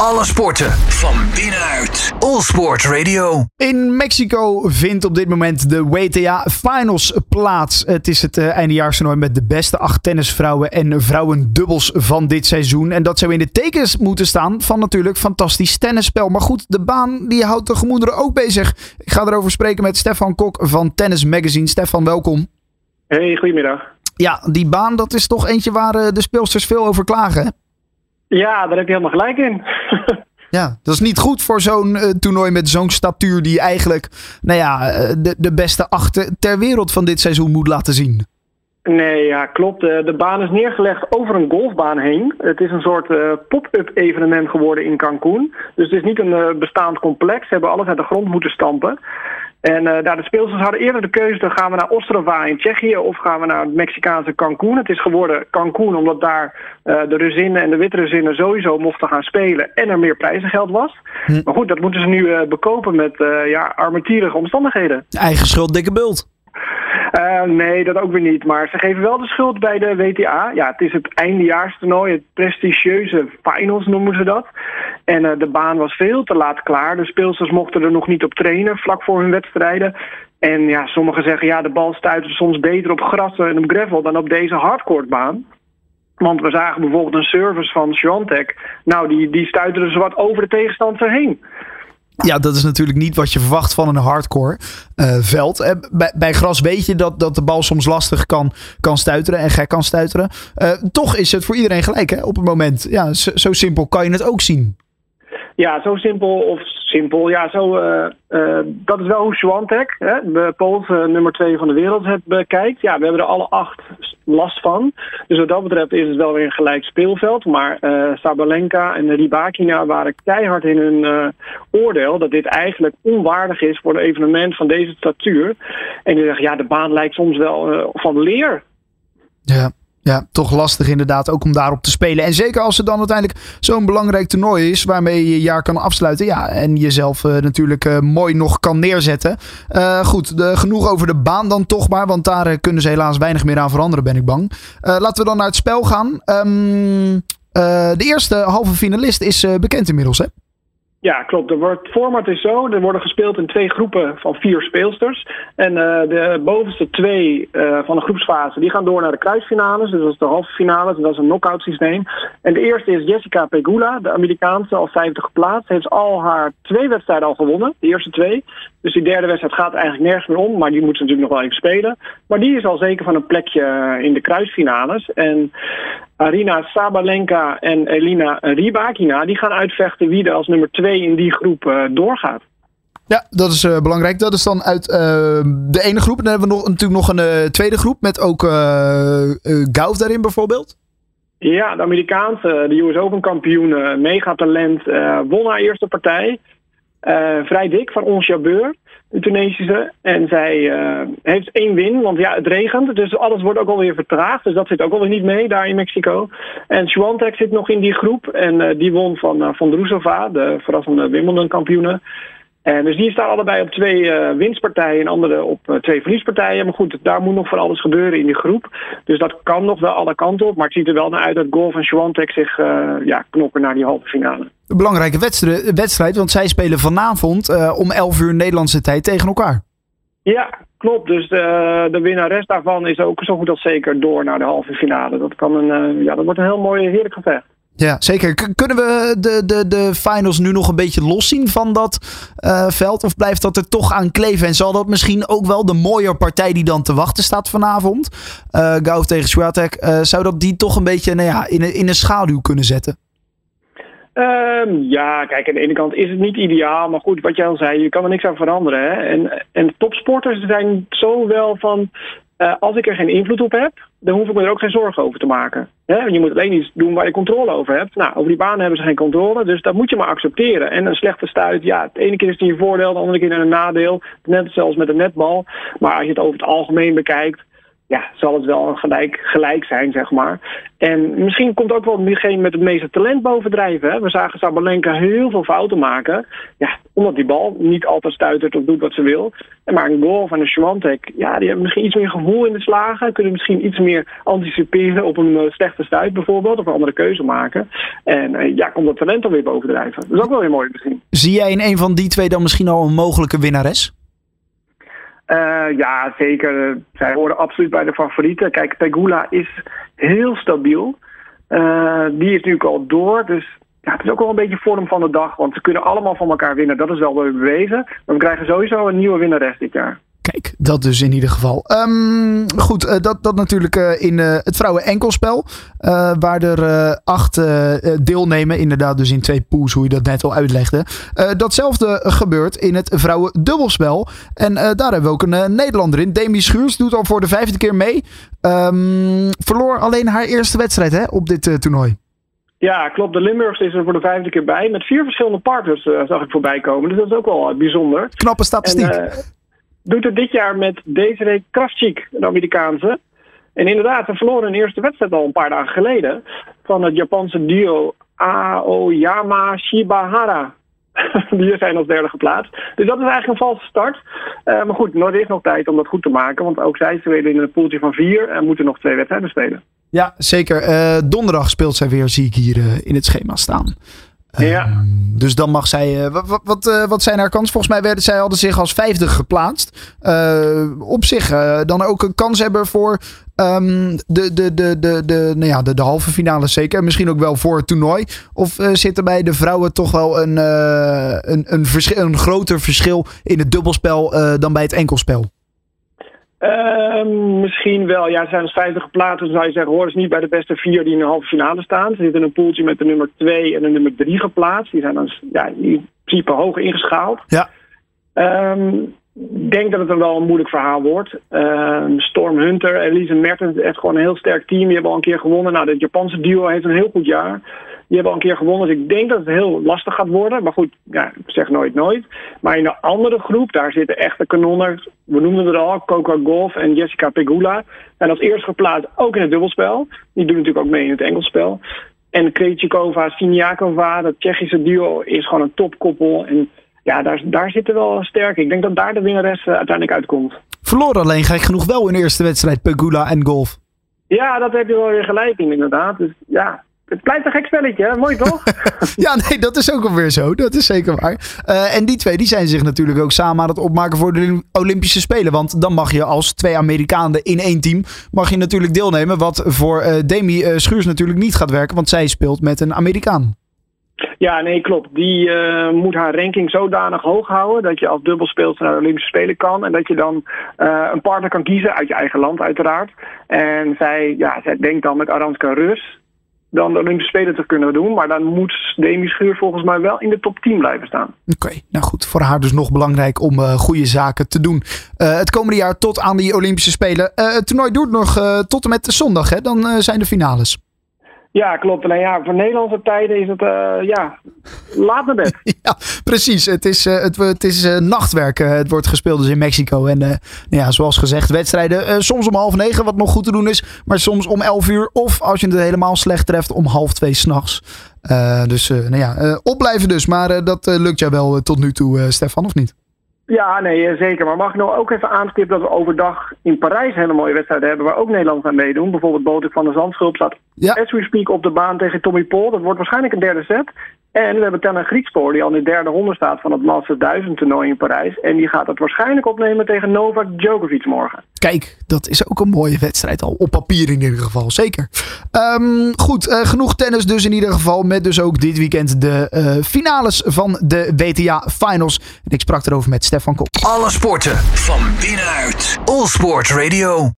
Alle sporten van binnenuit. All Sport Radio. In Mexico vindt op dit moment de WTA Finals plaats. Het is het uh, eindejaarstoernooi met de beste acht tennisvrouwen en vrouwendubbels van dit seizoen. En dat zou in de tekens moeten staan van natuurlijk fantastisch tennisspel. Maar goed, de baan die houdt de gemoederen ook bezig. Ik ga erover spreken met Stefan Kok van Tennis Magazine. Stefan, welkom. Hey, goedemiddag. Ja, die baan dat is toch eentje waar uh, de speelsters veel over klagen, hè? Ja, daar heb je helemaal gelijk in. ja, dat is niet goed voor zo'n uh, toernooi met zo'n statuur die eigenlijk nou ja, de, de beste achten ter wereld van dit seizoen moet laten zien. Nee, ja, klopt. De, de baan is neergelegd over een golfbaan heen. Het is een soort uh, pop-up evenement geworden in Cancún. Dus het is niet een uh, bestaand complex. Ze hebben alles uit de grond moeten stampen. En uh, daar de speelsters hadden eerder de keuze: dan gaan we naar Ostrava in Tsjechië of gaan we naar het Mexicaanse Cancún. Het is geworden Cancún omdat daar uh, de Ruzinnen en de Wit-Ruzinnen sowieso mochten gaan spelen en er meer prijzengeld was. Hm. Maar goed, dat moeten ze nu uh, bekopen met ja, armetierige omstandigheden. Eigen schuld, dikke bult. Uh, nee, dat ook weer niet. Maar ze geven wel de schuld bij de WTA. Ja, het is het eindejaarstoernooi, het prestigieuze finals noemen ze dat. En uh, de baan was veel te laat klaar. De speelsters mochten er nog niet op trainen vlak voor hun wedstrijden. En ja, sommigen zeggen ja, de bal stuitte soms beter op gras en op gravel dan op deze hardcourtbaan. Want we zagen bijvoorbeeld een service van Swiatek. Nou, die, die stuiterde zo wat over de tegenstander heen. Ja, dat is natuurlijk niet wat je verwacht van een hardcore uh, veld. Uh, bij, gras weet je dat, dat de bal soms lastig kan, kan stuiteren en gek kan stuiteren. Uh, toch is het voor iedereen gelijk hè, op het moment. Ja, zo, zo, simpel kan je het ook zien. Ja, zo simpel of simpel. Ja, zo, dat is wel hoe Swantek, de Poolse nummer 2 van de wereld, het bekijkt. Ja, we hebben er alle acht last van. Dus wat dat betreft is het wel weer een gelijk speelveld. Maar Sabalenka en Ribakina waren keihard in hun oordeel dat dit eigenlijk onwaardig is voor een evenement van deze statuur. En die zeggen, ja, de baan lijkt soms wel van leer. Ja. Ja, toch lastig inderdaad ook om daarop te spelen. En zeker als het dan uiteindelijk zo'n belangrijk toernooi is waarmee je je jaar kan afsluiten. Ja, en jezelf uh, natuurlijk uh, mooi nog kan neerzetten. Uh, goed, genoeg over de baan dan toch maar, want daar kunnen ze helaas weinig meer aan veranderen, ben ik bang. laten we dan naar het spel gaan. Um, de eerste halve finalist is bekend inmiddels, hè? Ja, klopt. Wordt, het format is zo. Er worden gespeeld in twee groepen van vier speelsters. En uh, de bovenste twee uh, van de groepsfase die gaan door naar de kruisfinales. Dus dat is de halve finales. En dat is een knock-out systeem. En de eerste is Jessica Pegula, de Amerikaanse, al 50 geplaatst. Heeft al haar twee wedstrijden al gewonnen. De eerste twee. Dus die derde wedstrijd gaat eigenlijk nergens meer om. Maar die moet ze natuurlijk nog wel even spelen. Maar die is al zeker van een plekje in de kruisfinales. En Arina Sabalenka en Elina Rybakina die gaan uitvechten wie er als nummer twee in die groep uh, doorgaat. Ja, dat is uh, belangrijk. Dat is dan uit uh, de ene groep. Dan hebben we nog, natuurlijk nog een tweede groep met ook Gauf daarin bijvoorbeeld. Ja, de Amerikaanse, de US Open kampioen, megatalent, won haar eerste partij. Vrij dik van Ons Jabeur een Tunesische. En zij uh, heeft één win, want ja, het regent. Dus alles wordt ook alweer vertraagd. Dus dat zit ook alweer niet mee daar in Mexico. En Swantek zit nog in die groep. En uh, die won van, van Drusova, de verrassende Wimbledon-kampioene. En dus die staan allebei op twee uh, winstpartijen en andere op uh, twee verliespartijen. Maar goed, daar moet nog van alles gebeuren in die groep. Dus dat kan nog wel alle kanten op. Maar het ziet er wel naar uit dat Golf en Swantek zich uh, ja, knokken naar die halve finale. Een belangrijke wedstrijd, want zij spelen vanavond om 11 uur Nederlandse tijd tegen elkaar. Ja, klopt. Dus de, de winnares daarvan is ook zo goed als zeker door naar de halve finale. Dat, kan een, ja, dat wordt een heel mooi, heerlijk gevecht. Ja, zeker. kunnen we de, de, de finals nu nog een beetje loszien van dat uh, veld? Of blijft dat er toch aan kleven? En zal dat misschien ook wel de mooie partij die dan te wachten staat vanavond, uh, Gauf tegen Swiatek, uh, zou dat die toch een beetje nou ja, in, in een schaduw kunnen zetten? Um, ja, kijk, aan de ene kant is het niet ideaal. Maar goed, wat jij al zei, je kan er niks aan veranderen. Hè? En, en topsporters zijn zo wel van... Uh, als ik er geen invloed op heb, dan hoef ik me er ook geen zorgen over te maken. Hè? Je moet alleen iets doen waar je controle over hebt. Nou, over die banen hebben ze geen controle, dus dat moet je maar accepteren. En een slechte stuit, ja, de ene keer is het in je voordeel, de andere keer een nadeel. Net zoals met een netbal. Maar als je het over het algemeen bekijkt, ja, zal het wel gelijk, gelijk zijn, zeg maar. En misschien komt ook wel degene met het meeste talent bovendrijven. We zagen Sabalenka heel veel fouten maken. Ja, omdat die bal niet altijd stuitert of doet wat ze wil. En maar een golf en een Schwantek, ja, die hebben misschien iets meer gevoel in de slagen. Kunnen misschien iets meer anticiperen op een uh, slechte stuit bijvoorbeeld. Of een andere keuze maken. En uh, ja, komt dat talent alweer bovendrijven. Dat is ook wel weer mooi misschien. Zie jij in een van die twee dan misschien al een mogelijke winnares? Uh, ja, zeker. Zij horen absoluut bij de favorieten. Kijk, Pegula is heel stabiel. Uh, die is nu al door. Dus ja, het is ook wel een beetje vorm van de dag. Want ze kunnen allemaal van elkaar winnen. Dat is wel weer bewezen. Maar we krijgen sowieso een nieuwe winnares dit jaar. Kijk, dat dus in ieder geval. Um, goed, uh, dat, dat natuurlijk uh, in uh, het vrouwen-enkelspel. waar er acht deelnemen. Inderdaad, dus in twee pools, hoe je dat net al uitlegde. datzelfde gebeurt in het vrouwen-dubbelspel. En daar hebben we ook een Nederlander in. Demi Schuurs doet al voor de vijfde keer mee. Um, verloor alleen haar eerste wedstrijd hè, op dit toernooi. Ja, klopt. De Limburgs is er voor de vijfde keer bij. Met vier verschillende partners zag ik voorbij komen. Dus dat is ook wel bijzonder. Knappe statistiek. En, doet het dit jaar met Desiree Kravchik, de Amerikaanse. En inderdaad, ze verloren hun eerste wedstrijd al een paar dagen geleden van het Japanse duo Aoyama Shibahara. Die zijn als derde geplaatst. Dus dat is eigenlijk een valse start. Uh, maar goed, er is nog tijd om dat goed te maken. Want ook zij spelen in een poeltje van vier en moeten nog twee wedstrijden spelen. Ja, zeker. Uh, donderdag speelt zij weer, zie ik hier uh, in het schema staan. Ja. Uh, dus dan mag zij. Uh, wat, wat, uh, wat zijn haar kansen? Volgens mij werden zij hadden zich als vijfde geplaatst. op zich dan ook een kans hebben voor um, de, de, de, de, de, nou ja, de, de halve finale zeker. Misschien ook wel voor het toernooi. Of zit er bij de vrouwen toch wel een, een, een, een groter verschil in het dubbelspel dan bij het enkelspel? Uh, misschien wel. Ja, ze zijn als vijfde geplaatst. Dan zou je zeggen, horen ze niet bij de beste vier die in de halve finale staan. Ze zitten in een poeltje met de nummer twee en de nummer drie geplaatst. Die zijn dan ja, in principe hoog ingeschaald. Ja. Um, denk dat het wel een moeilijk verhaal wordt. Um, Storm Hunter, Elise Mertens, echt gewoon een heel sterk team. Die hebben al een keer gewonnen. Nou, het Japanse duo heeft een heel goed jaar. Die hebben al een keer gewonnen. Dus ik denk dat het heel lastig gaat worden. Maar goed, ja, zeg nooit nooit. Maar in de andere groep, daar zitten echte kanonnen. We noemden het al, Coco Golf en Jessica Pegula. En als eerste geplaatst ook in het dubbelspel. Die doen natuurlijk ook mee in het enkelspel. En Krejcikova, Siniakova, dat Tsjechische duo is gewoon een topkoppel. En ja, daar, daar zitten wel sterk. Ik denk dat daar de winnares uiteindelijk uitkomt. Verloor alleen gek genoeg wel in de eerste wedstrijd Pegula en Golf. Ja, dat heb je wel weer gelijk in inderdaad. Dus ja, het blijft een gek spelletje, mooi toch? ja, nee, dat is ook alweer zo. Dat is zeker waar. Uh, en die twee die zijn zich natuurlijk ook samen aan het opmaken voor de Olympische Spelen. Want dan mag je als twee Amerikanen in één team mag je natuurlijk deelnemen. Wat voor uh, Demi uh, Schuurs natuurlijk niet gaat werken, want zij speelt met een Amerikaan. Ja, nee, klopt. Die uh, moet haar ranking zodanig hoog houden dat je als dubbelspeelster naar de Olympische Spelen kan. En dat je dan uh, een partner kan kiezen uit je eigen land uiteraard. En zij, ja, zij denkt dan met Aranska Rus dan de Olympische Spelen te kunnen doen. Maar dan moet Demi Schuur volgens mij wel in de top 10 blijven staan. Oké, nou goed. Voor haar dus nog belangrijk om uh, goede zaken te doen. Het komende jaar tot aan die Olympische Spelen. Het toernooi duurt nog tot en met zondag, hè? Dan zijn de finales. Ja, klopt. Alleen ja, voor Nederlandse tijden is het uh, ja, laat naar bed. ja, precies. Het is, uh, het, het is uh, nachtwerk. het wordt gespeeld dus in Mexico. En nou ja, zoals gezegd, wedstrijden soms om half negen, wat nog goed te doen is. Maar soms om elf uur. Of als je het helemaal slecht treft, om half twee s'nachts. dus nou ja, opblijven dus. Maar dat lukt jou wel tot nu toe, Stefan, of niet? Ja, nee, zeker. Maar mag ik nog ook even aanstippen dat we overdag in Parijs hele mooie wedstrijden hebben waar ook Nederland aan meedoen. Bijvoorbeeld Botik van de Zandschulp staat ja. as we speak op de baan tegen Tommy Paul. Dat wordt waarschijnlijk een derde set. En we hebben Tellen Griekspoor die al in de derde ronde staat van het Masters 1000 toernooi in Parijs. En die gaat het waarschijnlijk opnemen tegen Novak Djokovic morgen. Kijk, dat is ook een mooie wedstrijd al. Op papier in ieder geval, zeker. Um, goed, uh, genoeg tennis dus in ieder geval. Met dus ook dit weekend de uh, finales van de WTA Finals. En ik sprak erover met Stefan Kop. Alle sporten van binnenuit. All Sport Radio.